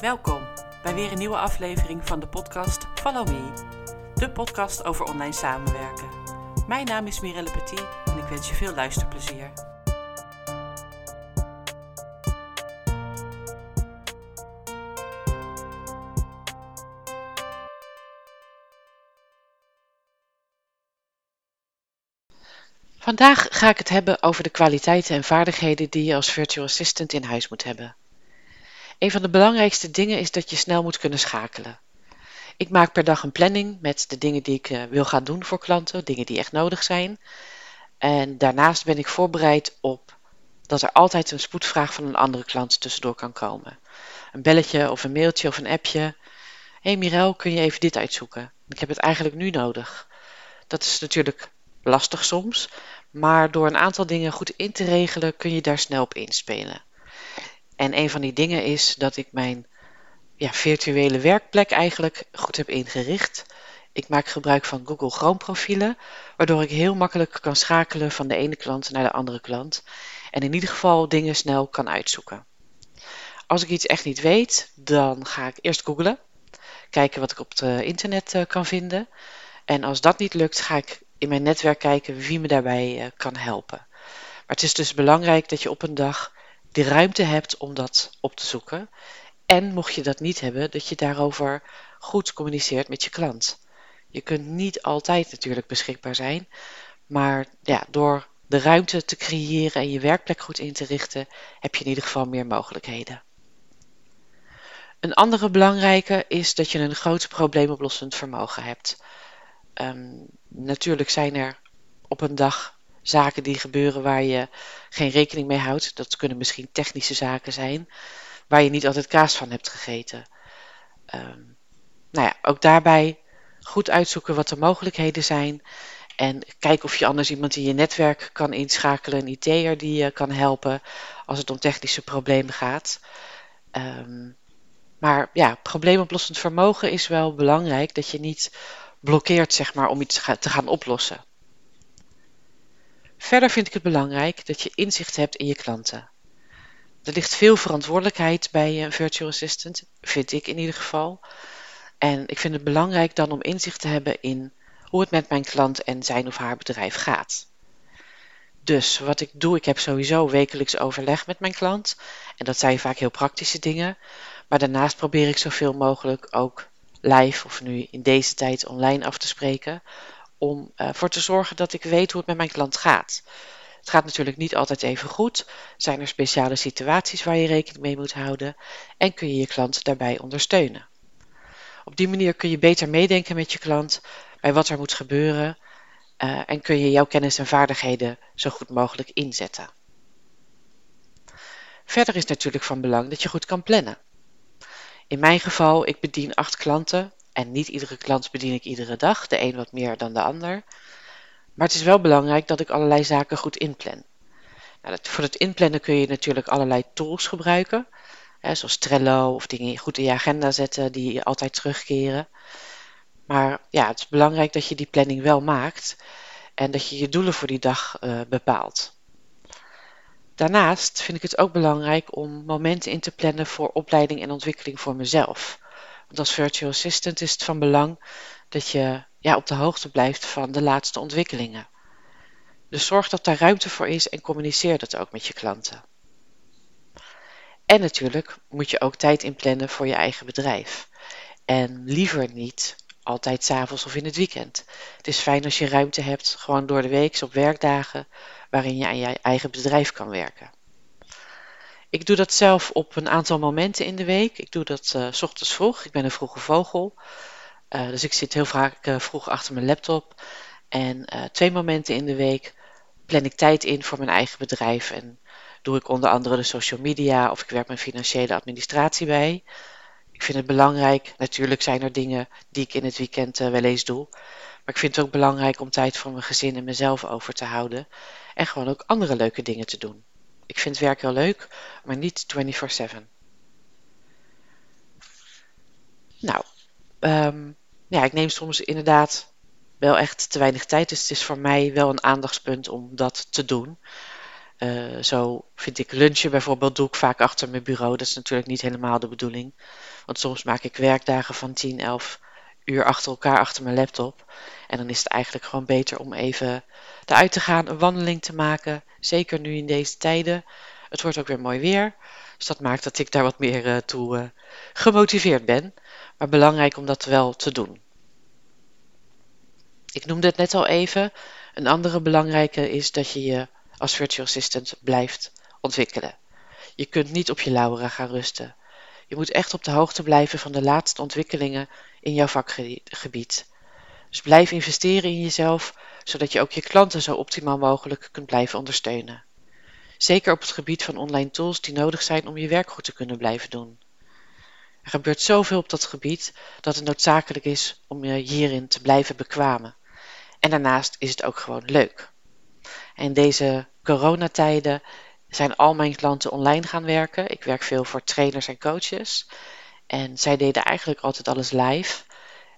Welkom bij weer een nieuwe aflevering van de podcast Follow Me, de podcast over online samenwerken. Mijn naam is Mirelle Petit en ik wens je veel luisterplezier. Vandaag ga ik het hebben over de kwaliteiten en vaardigheden die je als virtual assistant in huis moet hebben. Een van de belangrijkste dingen is dat je snel moet kunnen schakelen. Ik maak per dag een planning met de dingen die ik uh, wil gaan doen voor klanten, dingen die echt nodig zijn. En daarnaast ben ik voorbereid op dat er altijd een spoedvraag van een andere klant tussendoor kan komen. Een belletje of een mailtje of een appje. Hé hey Mirel, kun je even dit uitzoeken? Ik heb het eigenlijk nu nodig. Dat is natuurlijk lastig soms, maar door een aantal dingen goed in te regelen kun je daar snel op inspelen. En een van die dingen is dat ik mijn ja, virtuele werkplek eigenlijk goed heb ingericht. Ik maak gebruik van Google Chrome profielen, waardoor ik heel makkelijk kan schakelen van de ene klant naar de andere klant en in ieder geval dingen snel kan uitzoeken. Als ik iets echt niet weet, dan ga ik eerst googlen, kijken wat ik op het internet eh, kan vinden. En als dat niet lukt, ga ik in mijn netwerk kijken wie me daarbij eh, kan helpen. Maar het is dus belangrijk dat je op een dag de ruimte hebt om dat op te zoeken. En mocht je dat niet hebben, dat je daarover goed communiceert met je klant. Je kunt niet altijd natuurlijk beschikbaar zijn, maar ja, door de ruimte te creëren en je werkplek goed in te richten, heb je in ieder geval meer mogelijkheden. Een andere belangrijke is dat je een groot probleemoplossend vermogen hebt. Um, natuurlijk zijn er op een dag zaken die gebeuren waar je geen rekening mee houdt. Dat kunnen misschien technische zaken zijn, waar je niet altijd kaas van hebt gegeten. Um, nou ja, ook daarbij goed uitzoeken wat de mogelijkheden zijn. En kijk of je anders iemand in je netwerk kan inschakelen, een IT'er die je kan helpen als het om technische problemen gaat. Um, maar ja, probleemoplossend vermogen is wel belangrijk. Dat je niet blokkeert zeg maar, om iets te gaan oplossen. Verder vind ik het belangrijk dat je inzicht hebt in je klanten. Er ligt veel verantwoordelijkheid bij een virtual assistant, vind ik in ieder geval. En ik vind het belangrijk dan om inzicht te hebben in hoe het met mijn klant en zijn of haar bedrijf gaat. Dus wat ik doe, ik heb sowieso wekelijks overleg met mijn klant. En dat zijn vaak heel praktische dingen. Maar daarnaast probeer ik zoveel mogelijk ook live of nu in deze tijd online af te spreken. Om ervoor uh, te zorgen dat ik weet hoe het met mijn klant gaat. Het gaat natuurlijk niet altijd even goed. Zijn er speciale situaties waar je rekening mee moet houden? En kun je je klant daarbij ondersteunen? Op die manier kun je beter meedenken met je klant bij wat er moet gebeuren. Uh, en kun je jouw kennis en vaardigheden zo goed mogelijk inzetten. Verder is natuurlijk van belang dat je goed kan plannen. In mijn geval, ik bedien acht klanten en niet iedere klant bedien ik iedere dag, de een wat meer dan de ander. Maar het is wel belangrijk dat ik allerlei zaken goed inplan. Nou, dat, voor het inplannen kun je natuurlijk allerlei tools gebruiken, hè, zoals Trello of dingen goed in je agenda zetten die altijd terugkeren. Maar ja, het is belangrijk dat je die planning wel maakt en dat je je doelen voor die dag uh, bepaalt. Daarnaast vind ik het ook belangrijk om momenten in te plannen voor opleiding en ontwikkeling voor mezelf. Want als virtual assistant is het van belang dat je ja, op de hoogte blijft van de laatste ontwikkelingen. Dus zorg dat daar ruimte voor is en communiceer dat ook met je klanten. En natuurlijk moet je ook tijd inplannen voor je eigen bedrijf. En liever niet altijd s'avonds of in het weekend. Het is fijn als je ruimte hebt, gewoon door de week op werkdagen, waarin je aan je eigen bedrijf kan werken. Ik doe dat zelf op een aantal momenten in de week. Ik doe dat uh, s ochtends vroeg. Ik ben een vroege vogel. Uh, dus ik zit heel vaak uh, vroeg achter mijn laptop. En twee momenten in de week plan ik tijd in voor mijn eigen bedrijf. En doe ik onder andere de social media of ik werk mijn financiële administratie bij. Ik vind het belangrijk, natuurlijk zijn er dingen die ik in het weekend wel eens doe. Maar ik vind het ook belangrijk om tijd voor mijn gezin en mezelf over te houden. En gewoon ook andere leuke dingen te doen. Ik vind werk heel leuk, maar niet 24/7. Nou, um, ja, ik neem soms inderdaad wel echt te weinig tijd. Dus het is voor mij wel een aandachtspunt om dat te doen. Uh, zo vind ik lunchen bijvoorbeeld, doe ik vaak achter mijn bureau. Dat is natuurlijk niet helemaal de bedoeling. Want soms maak ik werkdagen van 10, 11 uur achter elkaar achter mijn laptop. En dan is het eigenlijk gewoon beter om even eruit te gaan, een wandeling te maken. Zeker nu in deze tijden. Het wordt ook weer mooi weer. Dus dat maakt dat ik daar wat meer uh, toe uh, gemotiveerd ben. Maar belangrijk om dat wel te doen. Ik noemde het net al even. Een andere belangrijke is dat je je als virtual assistant blijft ontwikkelen. Je kunt niet op je lauweren gaan rusten. Je moet echt op de hoogte blijven van de laatste ontwikkelingen in jouw vakgebied. Dus blijf investeren in jezelf, zodat je ook je klanten zo optimaal mogelijk kunt blijven ondersteunen. Zeker op het gebied van online tools die nodig zijn om je werk goed te kunnen blijven doen. Er gebeurt zoveel op dat gebied dat het noodzakelijk is om je hierin te blijven bekwamen. En daarnaast is het ook gewoon leuk. En deze coronatijden zijn al mijn klanten online gaan werken. Ik werk veel voor trainers en coaches. En zij deden eigenlijk altijd alles live.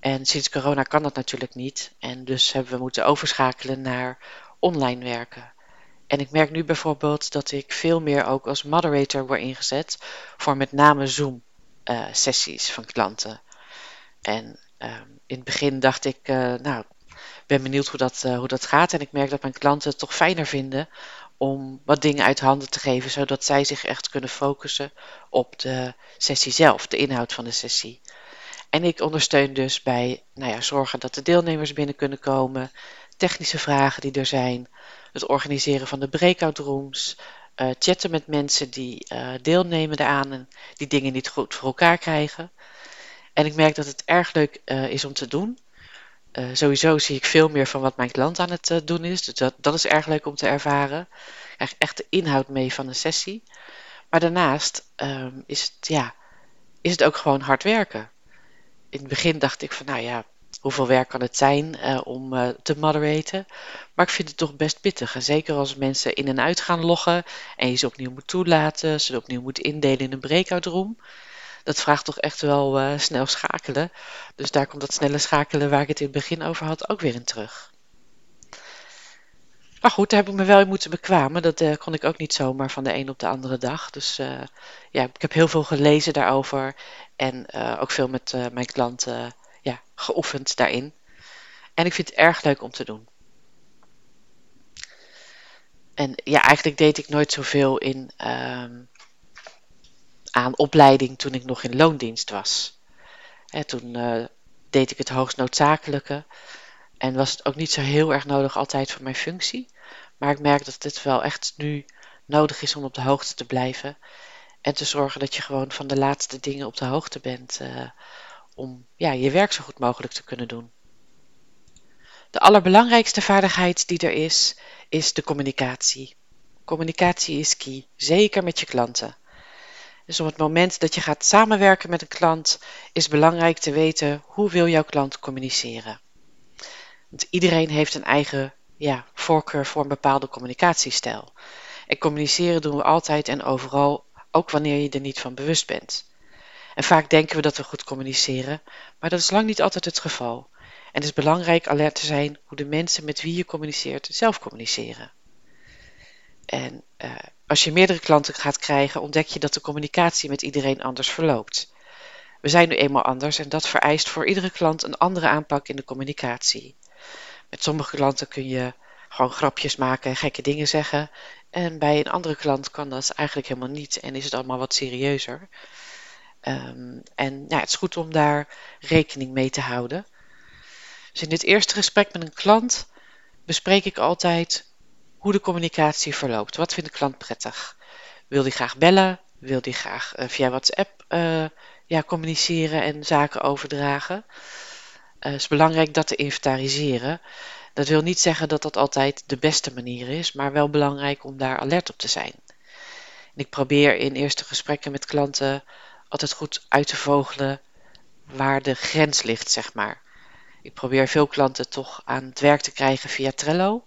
En sinds corona kan dat natuurlijk niet. En dus hebben we moeten overschakelen naar online werken. En ik merk nu bijvoorbeeld dat ik veel meer ook als moderator word ingezet voor met name Zoom uh, sessies van klanten. En uh, in het begin dacht ik, uh, nou, ben benieuwd hoe dat, hoe dat gaat. En ik merk dat mijn klanten het toch fijner vinden om wat dingen uit handen te geven, zodat zij zich echt kunnen focussen op de sessie zelf, de inhoud van de sessie. En ik ondersteun dus bij nou ja, zorgen dat de deelnemers binnen kunnen komen, technische vragen die er zijn, het organiseren van de breakout rooms, uh, chatten met mensen die uh, deelnemen daaraan en die dingen niet goed voor elkaar krijgen. En ik merk dat het erg leuk uh, is om te doen. Sowieso zie ik veel meer van wat mijn klant aan het doen is. Dus dat, dat is erg leuk om te ervaren. Ik krijg echt de inhoud mee van een sessie. Maar daarnaast ehm, is, het, ja, is het ook gewoon hard werken. In het begin dacht ik van nou ja, hoeveel werk kan het zijn uh, om te moderaten. Maar ik vind het toch best pittig. Zeker als mensen in en uit gaan loggen en je ze opnieuw moet toelaten, ze opnieuw moet indelen in een breakout room. Dat vraagt toch echt wel uh, snel schakelen. Dus daar komt dat snelle schakelen waar ik het in het begin over had ook weer in terug. Maar goed, daar heb ik me wel in moeten bekwamen. Dat uh, kon ik ook niet zomaar van de een op de andere dag. Dus uh, ja, ik heb heel veel gelezen daarover. En ook veel met mijn klanten ja, geoefend daarin. En ik vind het erg leuk om te doen. En ja, eigenlijk deed ik nooit zoveel in, um, aan opleiding toen ik nog in loondienst was. Toen uh, deed ik het hoogst noodzakelijke. En was het ook niet zo heel erg nodig altijd voor mijn functie. Maar ik merk dat het wel echt nu nodig is om op de hoogte te blijven. En te zorgen dat je gewoon van de laatste dingen op de hoogte bent. Uh, om ja, je werk zo goed mogelijk te kunnen doen. De allerbelangrijkste vaardigheid die er is, is de communicatie. Communicatie is key, zeker met je klanten. Dus op het moment dat je gaat samenwerken met een klant, is belangrijk te weten hoe wil jouw klant communiceren. Want iedereen heeft een eigen ja, voorkeur voor een bepaalde communicatiestijl. En communiceren doen we altijd en overal, ook wanneer je er niet van bewust bent. En vaak denken we dat we goed communiceren, maar dat is lang niet altijd het geval. En het is belangrijk alert te zijn hoe de mensen met wie je communiceert zelf communiceren. En uh, als je meerdere klanten gaat krijgen, ontdek je dat de communicatie met iedereen anders verloopt. We zijn nu eenmaal anders en dat vereist voor iedere klant een andere aanpak in de communicatie. Met sommige klanten kun je gewoon grapjes maken en gekke dingen zeggen. En bij een andere klant kan dat eigenlijk helemaal niet en is het allemaal wat serieuzer. Um, en ja, het is goed om daar rekening mee te houden. Dus in dit eerste gesprek met een klant bespreek ik altijd hoe de communicatie verloopt. Wat vindt de klant prettig? Wil die graag bellen? Wil die graag uh, via WhatsApp uh, ja, communiceren en zaken overdragen? Het is belangrijk dat te inventariseren. Dat wil niet zeggen dat dat altijd de beste manier is, maar wel belangrijk om daar alert op te zijn. En ik probeer in eerste gesprekken met klanten altijd goed uit te vogelen waar de grens ligt, zeg maar. Ik probeer veel klanten toch aan het werk te krijgen via Trello,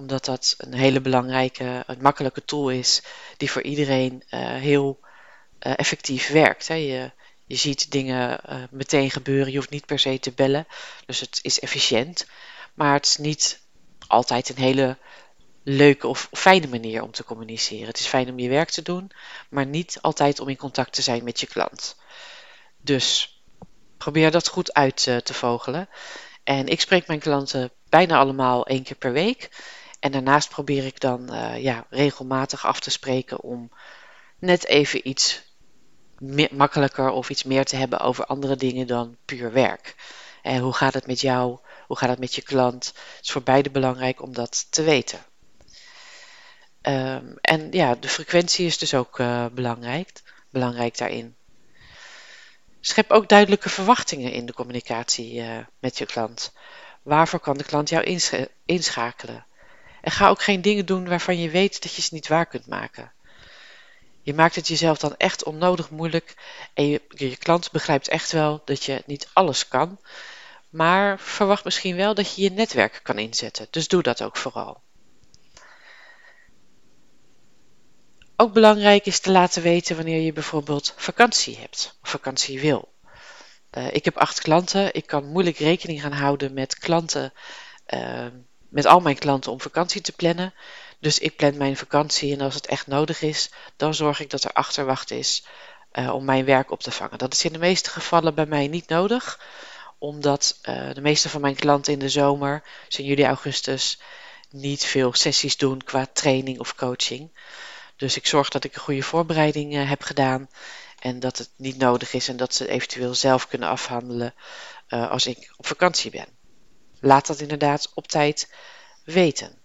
omdat dat een hele belangrijke, een makkelijke tool is die voor iedereen uh, heel uh, effectief werkt. Hè. Je, je ziet dingen uh, meteen gebeuren, je hoeft niet per se te bellen, dus het is efficiënt. Maar het is niet altijd een hele leuke of fijne manier om te communiceren. Het is fijn om je werk te doen, maar niet altijd om in contact te zijn met je klant. Dus probeer dat goed uit eh, te vogelen. En ik spreek mijn klanten bijna allemaal één keer per week. En daarnaast probeer ik dan uh, ja, regelmatig af te spreken om net even iets makkelijker of iets meer te hebben over andere dingen dan puur werk. En hoe gaat het met jou? Hoe gaat het met je klant? Het is voor beide belangrijk om dat te weten. Um, en ja, de frequentie is dus ook uh, belangrijk, belangrijk daarin. Schep ook duidelijke verwachtingen in de communicatie uh, met je klant. Waarvoor kan de klant jou inschakelen? En ga ook geen dingen doen waarvan je weet dat je ze niet waar kunt maken. Je maakt het jezelf dan echt onnodig moeilijk en je, je klant begrijpt echt wel dat je niet alles kan, maar verwacht misschien wel dat je je netwerk kan inzetten. Dus doe dat ook vooral. Ook belangrijk is te laten weten wanneer je bijvoorbeeld vakantie hebt of vakantie wil. Uh, ik heb acht klanten. Ik kan moeilijk rekening gaan houden met klanten, uh, met al mijn klanten om vakantie te plannen. Dus ik plan mijn vakantie en als het echt nodig is, dan zorg ik dat er achterwacht is uh, om mijn werk op te vangen. Dat is in de meeste gevallen bij mij niet nodig, omdat de meeste van mijn klanten in de zomer, dus in juli, augustus, niet veel sessies doen qua training of coaching. Dus ik zorg dat ik een goede voorbereiding uh, heb gedaan en dat het niet nodig is en dat ze eventueel zelf kunnen afhandelen als ik op vakantie ben. Laat dat inderdaad op tijd weten.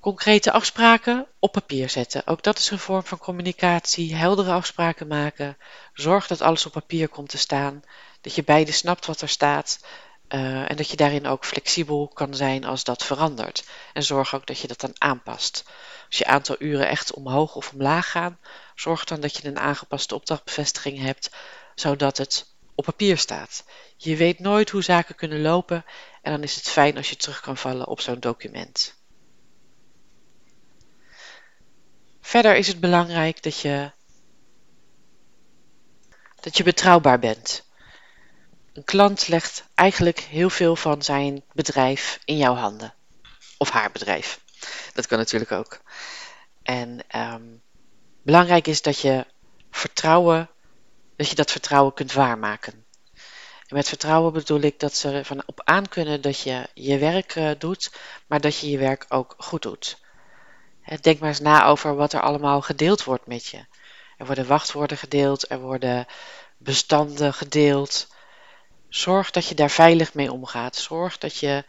Concrete afspraken op papier zetten. Ook dat is een vorm van communicatie. Heldere afspraken maken. Zorg dat alles op papier komt te staan. Dat je beide snapt wat er staat. Uh, en dat je daarin ook flexibel kan zijn als dat verandert. En zorg ook dat je dat dan aanpast. Als je aantal uren echt omhoog of omlaag gaan, zorg dan dat je een aangepaste opdrachtbevestiging hebt, zodat het op papier staat. Je weet nooit hoe zaken kunnen lopen en dan is het fijn als je terug kan vallen op zo'n document. Verder is het belangrijk dat je, dat je betrouwbaar bent. Een klant legt eigenlijk heel veel van zijn bedrijf in jouw handen. Of haar bedrijf. Dat kan natuurlijk ook. En um, belangrijk is dat je vertrouwen, dat je dat vertrouwen kunt waarmaken. En met vertrouwen bedoel ik dat ze ervan op aan kunnen dat je je werk uh, doet, maar dat je je werk ook goed doet. Denk maar eens na over wat er allemaal gedeeld wordt met je. Er worden wachtwoorden gedeeld, er worden bestanden gedeeld. Zorg dat je daar veilig mee omgaat. Zorg dat je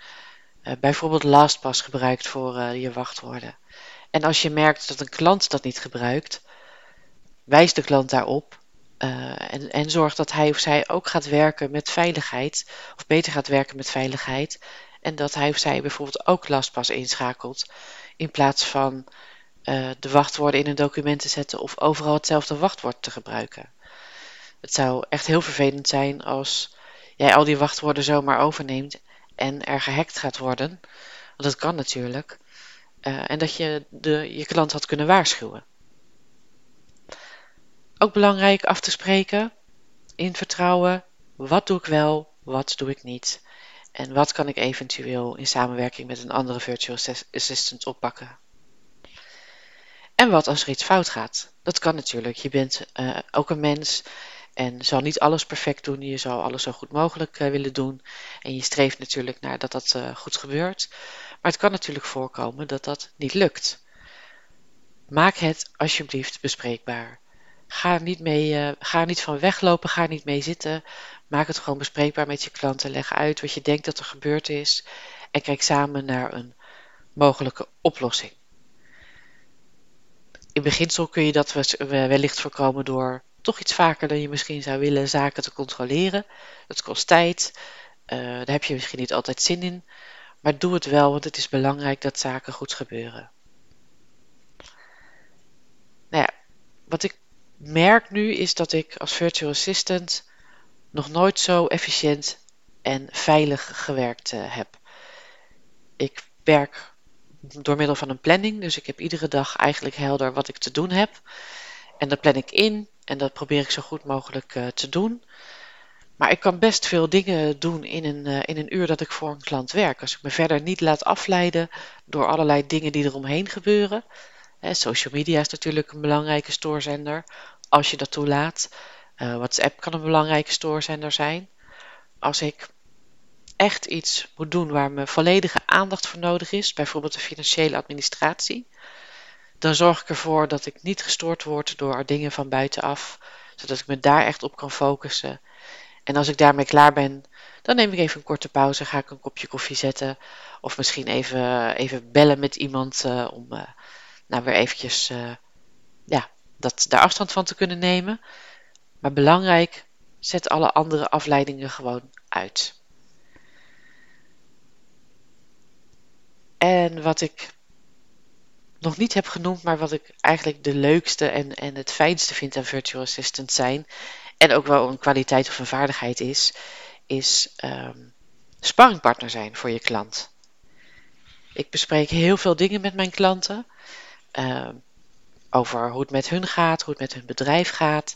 uh, bijvoorbeeld LastPass gebruikt voor uh, je wachtwoorden. En als je merkt dat een klant dat niet gebruikt, wijs de klant daarop. Uh, en, en zorg dat hij of zij ook gaat werken met veiligheid, of beter gaat werken met veiligheid. En dat hij of zij bijvoorbeeld ook LastPass inschakelt, in plaats van de wachtwoorden in een document te zetten of overal hetzelfde wachtwoord te gebruiken. Het zou echt heel vervelend zijn als jij al die wachtwoorden zomaar overneemt en er gehackt gaat worden, want dat kan natuurlijk, uh, en dat je de, je klant had kunnen waarschuwen. Ook belangrijk af te spreken, in vertrouwen, wat doe ik wel, wat doe ik niet en wat kan ik eventueel in samenwerking met een andere virtual assistant oppakken. En wat als er iets fout gaat? Dat kan natuurlijk. Je bent uh, ook een mens en zal niet alles perfect doen. Je zal alles zo goed mogelijk uh, willen doen. En je streeft natuurlijk naar dat dat uh, goed gebeurt. Maar het kan natuurlijk voorkomen dat dat niet lukt. Maak het alsjeblieft bespreekbaar. Ga niet, mee, uh, ga niet van weglopen, ga er niet mee zitten. Maak het gewoon bespreekbaar met je klanten. Leg uit wat je denkt dat er gebeurd is. En kijk samen naar een mogelijke oplossing. In beginsel kun je dat wellicht voorkomen door toch iets vaker dan je misschien zou willen zaken te controleren. Dat kost tijd. Uh, daar heb je misschien niet altijd zin in. Maar doe het wel, want het is belangrijk dat zaken goed gebeuren. Nou ja, wat ik merk nu is dat ik als virtual assistant nog nooit zo efficiënt en veilig gewerkt uh, heb. Ik werk door middel van een planning, dus ik heb iedere dag eigenlijk helder wat ik te doen heb. En dat plan ik in en dat probeer ik zo goed mogelijk uh, te doen. Maar ik kan best veel dingen doen in een, uh, in een uur dat ik voor een klant werk. Als ik me verder niet laat afleiden door allerlei dingen die eromheen gebeuren. Hè, social media is natuurlijk een belangrijke stoorzender, als je dat toelaat. Uh, WhatsApp kan een belangrijke stoorzender zijn. Als ik echt iets moet doen waar mijn volledige aandacht voor nodig is, bijvoorbeeld de financiële administratie, dan zorg ik ervoor dat ik niet gestoord word door dingen van buitenaf, zodat ik me daar echt op kan focussen. En als ik daarmee klaar ben, dan neem ik even een korte pauze, ga ik een kopje koffie zetten of misschien even, even bellen met iemand uh, om uh, nou weer eventjes ja, dat, daar afstand van te kunnen nemen. Maar belangrijk, zet alle andere afleidingen gewoon uit. En wat ik nog niet heb genoemd, maar wat ik eigenlijk de leukste en, en het fijnste vind aan virtual assistant zijn, en ook wel een kwaliteit of een vaardigheid is, is um, sparringpartner zijn voor je klant. Ik bespreek heel veel dingen met mijn klanten. Uh, over hoe het met hun gaat, hoe het met hun bedrijf gaat.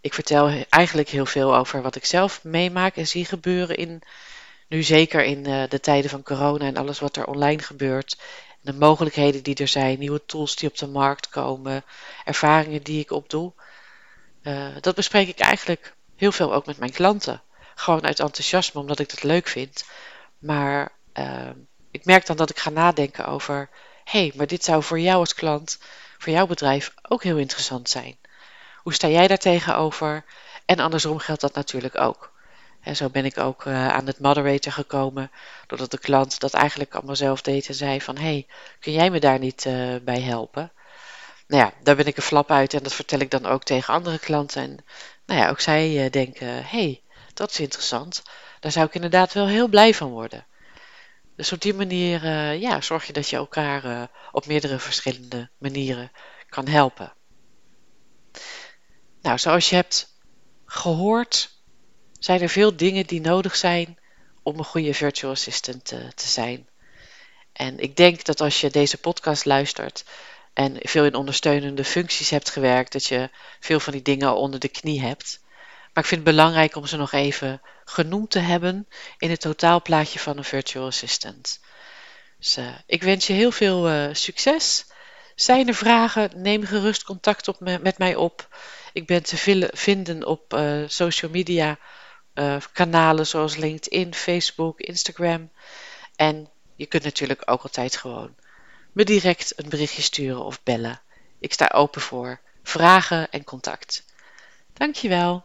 Ik vertel eigenlijk heel veel over wat ik zelf meemaak en zie gebeuren in, nu zeker in uh, de tijden van corona en alles wat er online gebeurt. De mogelijkheden die er zijn, nieuwe tools die op de markt komen, ervaringen die ik opdoe. Uh, dat bespreek ik eigenlijk heel veel ook met mijn klanten. Gewoon uit enthousiasme, omdat ik dat leuk vind. Maar uh, ik merk dan dat ik ga nadenken over: hé, hey, maar dit zou voor jou als klant, voor jouw bedrijf ook heel interessant zijn. Hoe sta jij daar tegenover? En andersom geldt dat natuurlijk ook. En zo ben ik ook uh, aan het moderator gekomen, doordat de klant dat eigenlijk allemaal zelf deed en zei van, hey, kun jij me daar niet uh, bij helpen? Nou ja, daar ben ik een flap uit en dat vertel ik dan ook tegen andere klanten. En nou ja, ook zij uh, denken, hey, dat is interessant. Daar zou ik inderdaad wel heel blij van worden. Dus op die manier ja, zorg je dat je elkaar op meerdere verschillende manieren kan helpen. Nou, zoals je hebt gehoord, zijn er veel dingen die nodig zijn om een goede virtual assistant te, te zijn. En ik denk dat als je deze podcast luistert en veel in ondersteunende functies hebt gewerkt, dat je veel van die dingen onder de knie hebt. Maar ik vind het belangrijk om ze nog even genoemd te hebben in het totaalplaatje van een virtual assistant. Dus uh, ik wens je heel veel uh, succes. Zijn er vragen? Neem gerust contact op me, met mij op. Ik ben te vinden op uh, social media kanalen zoals LinkedIn, Facebook, Instagram. En je kunt natuurlijk ook altijd gewoon me direct een berichtje sturen of bellen. Ik sta open voor vragen en contact. Dankjewel.